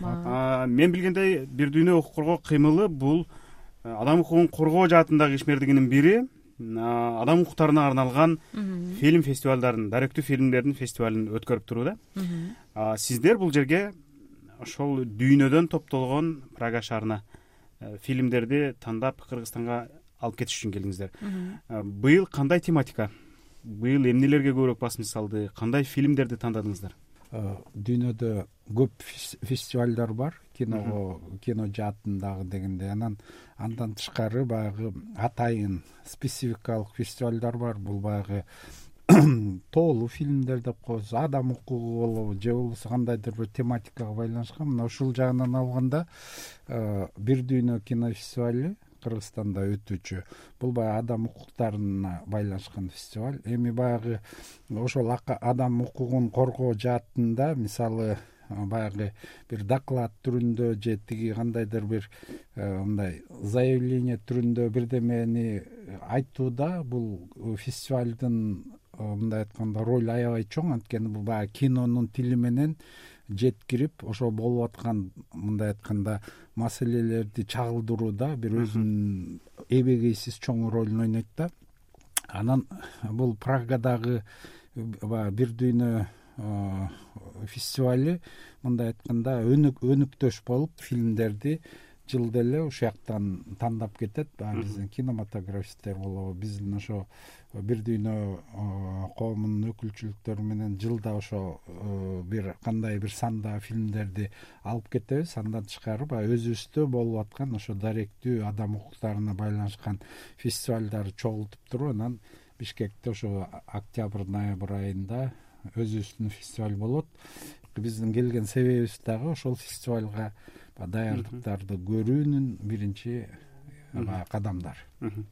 рахмат мен билгендей бир дүйнө укук коргоо кыймылы бул адам укугун коргоо жаатындагы ишмердигинин бири адам укуктарына арналган фильм фестивалдарын даректүү фильмдердин фестивалын өткөрүп турууда сиздер бул жерге ошол дүйнөдөн топтолгон прага шаарына э, фильмдерди тандап кыргызстанга алып кетиш үчүн келдиңиздер быйыл кандай тематика? Быйыл эмнелерге көбүрөөк басым салды? Кандай фильмдерди тандадыңыздар дүйнөдө көп фестивалдар бар. Киного кино жаатындагы дегендей анан андан тышкары баягы атайын спецификалык фестивалдар бар. Бул баягы тоолуу фильмдер деп коебуз. Адам укугу болобу же болбосо кандайдыр бир тематикага байланышкан. Мына ушул жагынан алганда э, бир дүйнө кинофестивали кыргызстанда өтүүчү. Бул баягы адам укуктарына байланышкан фестиваль. Эми баягы ошол адам укугун коргоо жаатында мисалы баягы бир доклад түрүндө же тиги кандайдыр бир э, мындай заявление түрүндө бирдемени айтууда бул фестивалдын э, мындай айтканда ролу аябай чоң. Анткени бул баягы кинонун тили менен жеткирип ошол болуп аткан мындай айтканда маселелерди чагылдырууда бир өзүнүн эбегейсиз чоң ролун ойнойт да. Анан бул прагадагы баягы бир дүйнө фестивали мындай айтканда өнүктөш болуп фильмдерди жылда эле ушул жактан тандап кетет. Баягы биздин кинематографисттер болобу биздин ошо бир дүйнө коомунун өкүлчүлүктөрү менен жылда ошо бир кандай бир санда фильмдерди алып кетебиз андан тышкары баягы өзүбүздө болуп аткан ошо даректүү адам укуктарына байланышкан фестивалдарды чогултуп туруп анан бишкекте ошо октябрь ноябрь айында өзүбүздүн фестиваль болот. Биздин келген себебибиз дагы ошол фестивалга даярдыктарды көрүүнүн биринчи баягы кадамдары.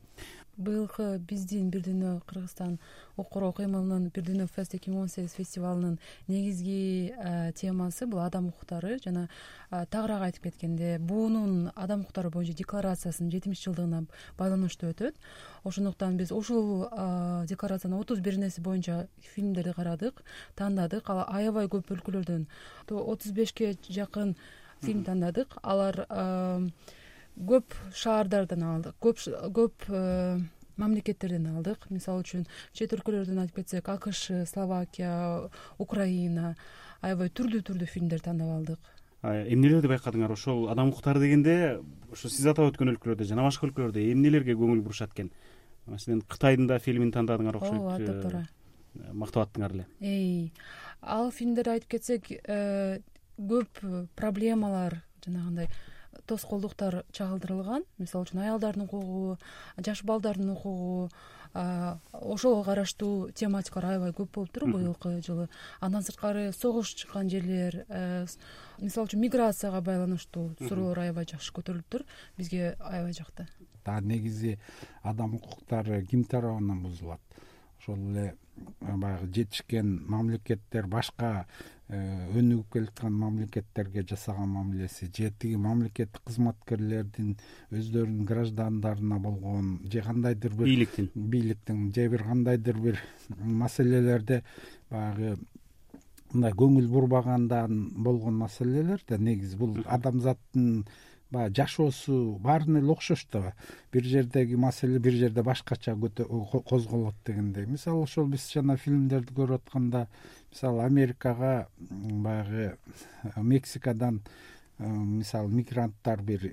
Быйылкы биздин бир дүйнө кыргызстан укук коргоо кыймылынын бир дүйнө фест эки миң он сегиз фестивалынын негизги э, темасы бул адам укуктары жана э, тагыраак айтып кеткенде буунун адам укуктары боюнча декларациясынын жетимиш жылдыгына байланыштуу өтөт. Ошондуктан биз ушул э, декларациянын отуз биринеси боюнча фильмдерди карадык тандадык. Ал аябай көп өлкөлөрдөн отуз бешке жакын фильм тандадык. Алар көп шаардардан алдык. Көп көп э, мамлекеттерден алдык. Мисалы үчүн чет өлкөлөрдөн айтып кетсек акш словакия украина аябай түрдүү түрдүү фильмдерди тандап алдык. Эмнелерди байкадыңар? Ошол адам укуктары дегенде ошо сиз атап өткөн өлкөлөрдө жана башка өлкөлөрдө эмнелерге көңүл бурушат экен? Маселен кытайдын да фильмин тандадыңар окшойт ооба туура э, мактап аттыңар эле. Ал фильмдерди айтып кетсек э, көп проблемалар жанагындай тоскоолдуктар чагылдырылган. Мисалы үчүн аялдардын укугу жаш балдардын укугу ошого караштуу тематикалар аябай көп болуптур быйылкы жылы. Андан сырткары согуш чыккан жерлер э, мисалы үчүн миграцияга байланыштуу суроолор аябай жакшы көтөрүлүптүр бизге аябай жакты. Негизи адам укуктары ким тарабынан бузулат ошол эле баягы жетишкен мамлекеттер башка Э, өнүгүп келаткан мамлекеттерге жасаган мамилеси же тиги мамлекеттик кызматкерлердин өздөрүнүн граждандарына болгон же кандайдыр бир бийликтин. бийликтин же бир кандайдыр бир маселелерде баягы мындай көңүл бурбагандан болгон маселелер да негизи бул адамзаттын баягы жашоосу баарына эле окшош да бир жердеги маселе бир жерде башкача козголот дегендей. Мисалы ошол биз жана фильмдерди көрүп атканда мисалы америкага баягы мексикадан мисалы мигранттар бир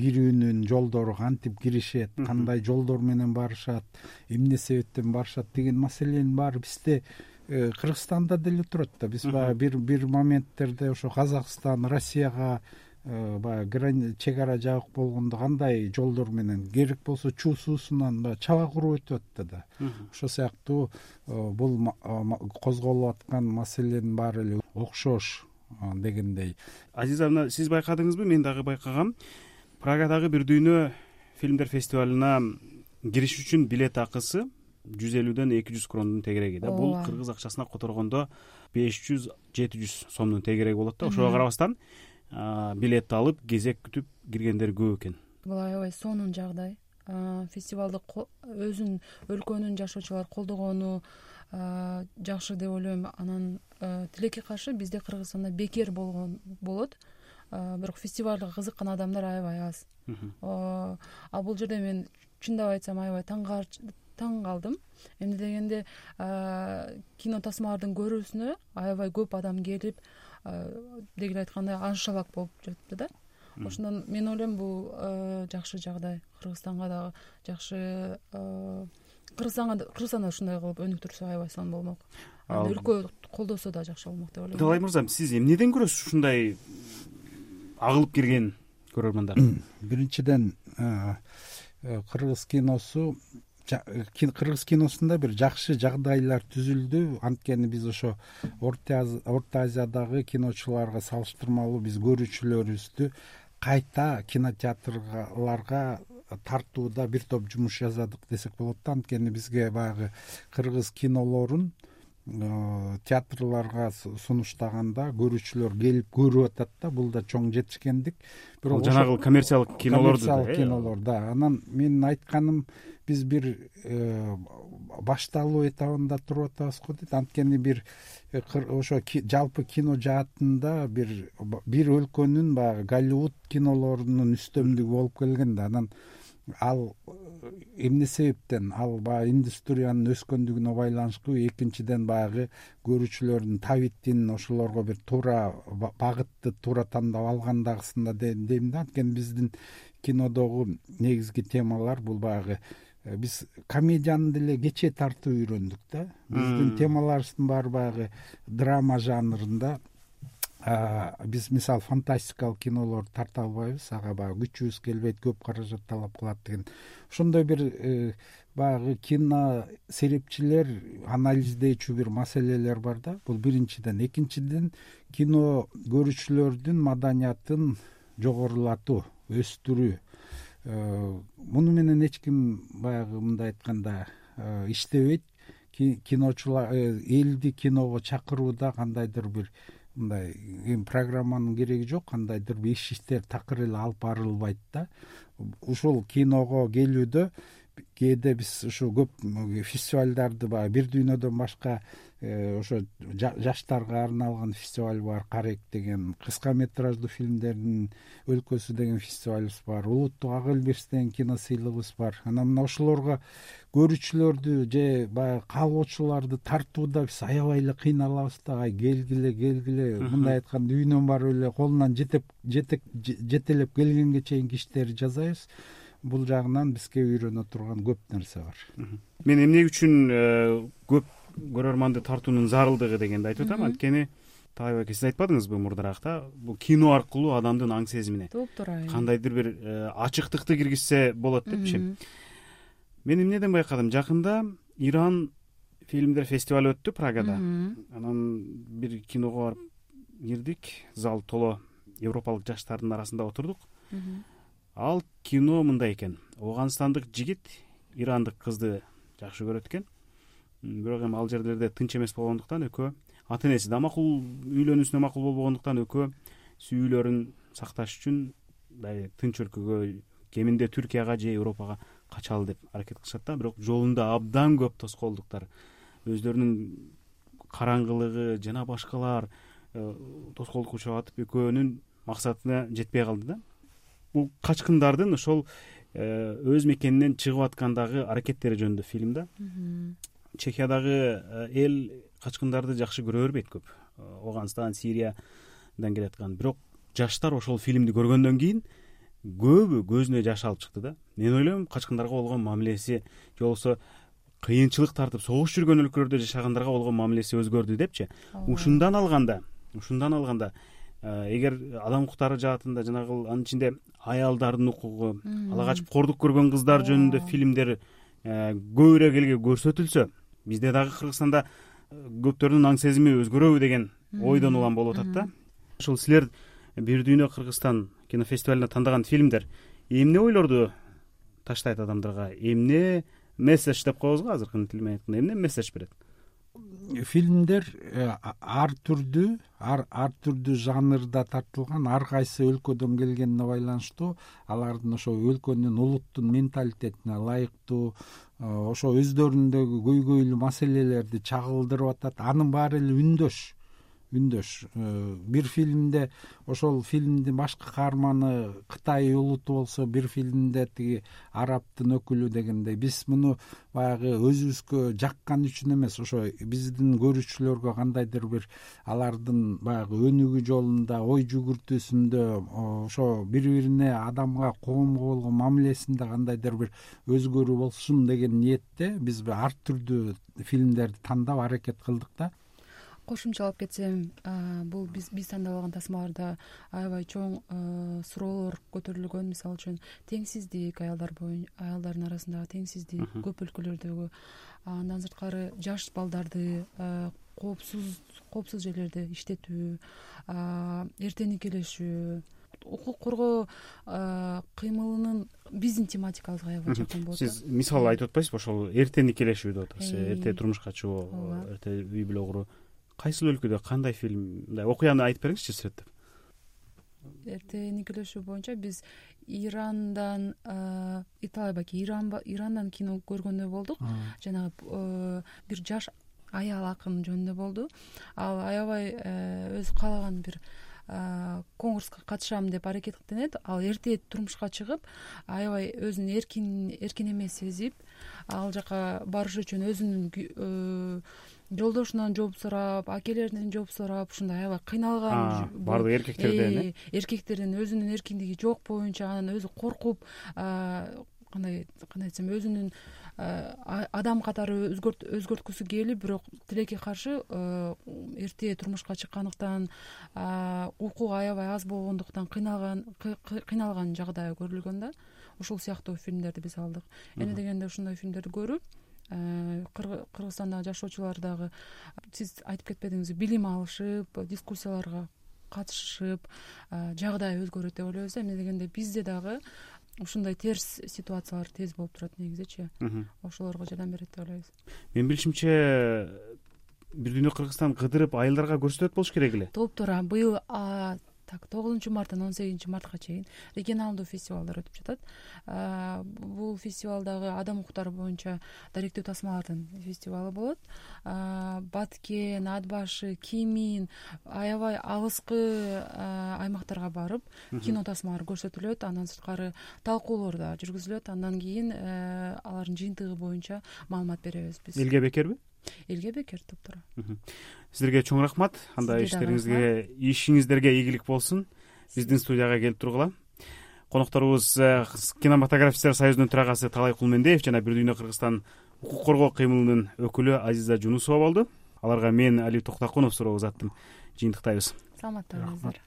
кирүүнүн жолдору кантип киришет кандай жолдор менен барышат эмне себептен барышат деген маселенин баары бизде э, кыргызстанда деле турат да. Биз баягы бир бир моменттерде ошо казакстан россияга Э, баягы чек ара жабык болгондо кандай жолдор менен керек болсо чуу суусунан баягы чаба куруп өтүп атты да. Ошол сыяктуу э, бул козголуп аткан маселенин баары эле окшош дегендей. Азиза мына сиз байкадыңызбы? Мен дагы байкагам. Прагадагы бир дүйнө фильмдер фестивалына кириш үчүн билет акысы жүз элүүдөн эки жүз крондун тегереги да. Бул кыргыз акчасына которгондо беш жүз жети жүз сомдун тегереги болот да. Ошого карабастан билет алып кезек күтүп киргендер көп экен. Бул аябай сонун жагдай. Фестивалды өзүн өлкөнүн жашоочулары колдогону жакшы деп ойлойм. Анан тилекке каршы бизде кыргызстанда бекер болгон болот. Бирок фестивалга кызыккан адамдар аябай аз. А бул жерде мен чындап айтсам аябай таң калдым. Эмне дегенде кино тасмалардын көрүүсүнө аябай көп адам келип деги эле айткандай аншлаг болуп жатты да. Ошондон мен ойлойм бул жакшы жагдай. Кыргызстанга дагы жакшы кыргызстанга кыргызстан да ушундай кылып өнүктүрсө аябай сонун болмок. Өлкө колдосо да жакшы болмок деп ойлойм. Талай мырза сиз эмнеден көрөсүз ушундай агылып кирген көрөрмандар биринчиден кыргыз киносу кыргыз киносунда бир жакшы жагдайлар түзүлдү. Анткени биз ошо орто азиядагы киночуларга салыштырмалуу биз көрүүчүлөрүбүздү кайта кинотеатрларга тартууда бир топ жумуш жасадык десек болот да. Анткени бизге баягы кыргыз кинолорун театрларга сунуштаганда көрүүчүлөр келип көрүп атат да бул да чоң жетишкендик. Бирок жанагы коммерциялык кинолорду коммерциялык кинолор да. Анан менин айтканым биз бир э, башталуу этабында туруп атабыз го дейт. Анткени бир э, ошо жалпы кино жаатында бир бир өлкөнүн баягы голливуд кинолорунун үстөмдүгү болуп келген да. Анан ал э, эмне себептен? Ал баягы индустриянын өскөндүгүнө байланыштуу экинчиден баягы көрүүчүлөрдүн табитин ошолорго бир туура багытты туура тандап алгандагысында дейм да. Анткени биздин кинодогу негизги темалар бул баягы Э, биз комедияны деле кечээ тартып үйрөндүк да. Биздин темаларыбыздын баары баягы драма жанрында биз мисалы фантастикалык кинолорду тарта албайбыз ага баягы күчүбүз келбейт көп каражат талап кылат деген. Ошондой бир э, баягы кино серепчилер анализдечү бир маселелер бар да. Бул биринчиден. Экинчиден кино көрүүчүлөрдүн маданиятын жогорулатуу өстүрүү. Э, муну менен эч ким баягы мындай айтканда э, иштебейт. Киночулар элди киного чакырууда кандайдыр бир мындай эми программанын кереги жок кандайдыр иш иштер такыр эле алып барылбайт да. Ушул киного келүүдө кээде биз ушу көп фестивалдарды баягы бир дүйнөдөн башка Э, ошо жаштарга арналган фестиваль бар карек деген кыска метраждуу фильмдердин өлкөсү деген фестивалыбыз бар улуттук ак элбирс деген кино сыйлыгыбыз бар. Анан мына ошолорго көрүүчүлөрдү же баягы каалоочуларды тартууда биз аябай эле кыйналабыз да ай келгиле келгиле. Мындай айтканда үйүнөн барып эле колунан жетелеп келгенге чейинки иштерди жасайбыз бул жагынан бизге үйрөнө турган көп нерсе бар. Мен эмне үчүн э, көп көрөрманды тартуунун зарылдыгы дегенди айтып атам. Анткени таалай байке сиз айтпадыңызбы мурдараак да бул кино аркылуу адамдын аң сезимине. Туп туура кандайдыр бир э, ачыктыкты киргизсе болот депчи мен эмнеден байкадым? Жакында иран фильмдер фестивалы өттү прагада. Анан бир киного барып кирдик. Зал толо европалык жаштардын арасында отурдук ал кино мындай экен. Ооганстандык жигит ирандык кызды жакшы көрөт экен. Бирок эми ал жерлерде тынч эмес болгондуктан экөө ата энеси да макул үйлөнүүсүнө макул болбогондуктан экөө сүйүүлөрүн сакташ үчүн мындай тынч өлкөгө кеминде түркияга же европага качалы деп аракет кылышат да. Бирок жолунда абдан көп тоскоолдуктар. Өздөрүнүн караңгылыгы жана башкалар э, тоскоолдукка учурап атып экөөнүн максатына жетпей калды да бул качкындардын ошол э, өз мекенинен чыгып аткандагы аракеттери жөнүндө фильм да. Чехиядагы э, эл качкындарды жакшы көрө бербейт көп. Э, ооганстан сириядан келаткан бирок жаштар ошол фильмди көргөндөн кийин көбү көзүнө жаш алып чыкты да. Мен ойлойм качкындарга болгон мамилеси же болбосо кыйынчылык тартып согуш жүргөн өлкөлөрдө жашагандарга болгон мамилеси өзгөрдү депчи. Ушундан алганда ушундан алганда эгер адам укуктары жаатында жанагы анын ичинде аялдардын укугу ала качып кордук көргөн кыздар жөнүндө фильмдер көбүрөөк элге көрсөтүлсө бизде дагы кыргызстанда э, көптөрдүн аң сезими өзгөрөбү деген ойдон улам болуп атат да. Ушул силер бир дүйнө кыргызстан кинофестивалына тандаган фильмдер эмне ойлорду таштайт адамдарга? Эмне месседж деп коебуз го? Азыркы тил менен айтканда эмне месседж берет фильмдер э, ар түрдүү ар түрдүү жанрда тартылган ар кайсы өлкөдөн келгенине байланыштуу алардын ошо өлкөнүн улуттун менталитетине ылайыктуу э, ошо өздөрүндөгү көйгөйлүү маселелерди чагылдырып атат. Анын баары эле үндөш үндөш э, бир фильмде ошол фильмдин башкы каарманы кытай улуту болсо бир фильмде тиги арабтын өкүлү дегендей. Биз муну баягы өзүбүзгө жаккан үчүн эмес. Ошо биздин көрүүчүлөргө кандайдыр бир алардын баягы өнүгүү жолунда ой жүгүртүүсүндө ошо бири бирине адамга коомго болгон мамилесинде кандайдыр бир өзгөрүү болсун деген ниетте биз ар түрдүү фильмдерди тандап аракет кылдык да кошумчалап кетсем бул биз тандап алган тасмаларда аябай чоң суроолор көтөрүлгөн. Мисалы үчүн теңсиздик аялдар аялдардын арасындагы теңсиздик көп өлкөлөрдөгү андан сырткары жаш балдарды коопсуз коопсуз жерлерде иштетүү эрте никелешүү укук коргоо кыймылынын биздин тематикабызга аябай жакын болот сиз мисал айтып атпайсызбы ошол эрте никелешүү деп атасыз эрте турмушка чыгуу эрте үй бүлө куруу кайсыл өлкөдө кандай фильм мындай окуяны айтып бериңизчи сүрөттөп эрте никелешүү боюнча биз ирандан италиябаки ирандан кино көргөндөй болдук. Жанагы бир жаш аял акын жөнүндө болду. Ал аябай өзү каалаган бир конкурска катышам деп аракеттенет ал эрте турмушка чыгып аябай өзүн эркин эркин эмес сезип ал жака барыш үчүн өзүнүн жолдошунан жооп сурап акелеринен жооп сурап ушундай аябай кыйналган баардык эркектерден э эркектерден өзүнүн эркиндиги жок боюнча анан өзү коркуп кандай кандай десем өзүнүн адам катары өзгөрткүсү келип бирок тилекке каршы эрте турмушка чыккандыктан укугу аябай аз болгондуктан кыйналган кыйналган жагдайы көрүлгөн да. Ушул сыяктуу фильмдерди биз алдык. Эне дегенде ушундай фильмдерди көрүп кыргызстандагы жашоочулар дагы сиз айтып кетпедиңизби билим алышып дискуссияларга катышышып жагдай өзгөрөт деп ойлойбуз да. Эмне дегенде бизде дагы ушундай терс ситуациялар тез болуп турат негизичи ошолорго жардам берет деп ойлойбуз. Менин билишимче бир дүйнө кыргызстан кыдырып айылдарга көрсөтөт болуш керек эле. Толуптуура быйыл так тогузунчу марттан он сегизинчи мартка чейин регионалдуу фестивалдар өтүп жатат. Бул фестиваль дагы адам укуктары боюнча даректүү тасмалардын фестивалы болот. Баткен ат башы кимин аябай алыскы аймактарга барып кино тасмалар көрсөтүлөт. Андан сырткары талкуулоор да жүргүзүлөт. Андан кийин э, алардын жыйынтыгы боюнча маалымат беребиз биз. Элге бекерби элге бекер туптуура сиздерге чоң рахмат. Анда иштериңизге ишиңиздерге ийгилик болсун. Биздин студияга келип тургула. Конокторубуз э, кинематографисттер союзунун төрагасы таалай кулмендеев жана бир дүйнө кыргызстан укук коргоо кыймылынын өкүлү азиза жунусова болду. Аларга мен али токтокунов суроо узаттым. Жыйынтыктайбыз. Саламатта болуңуздар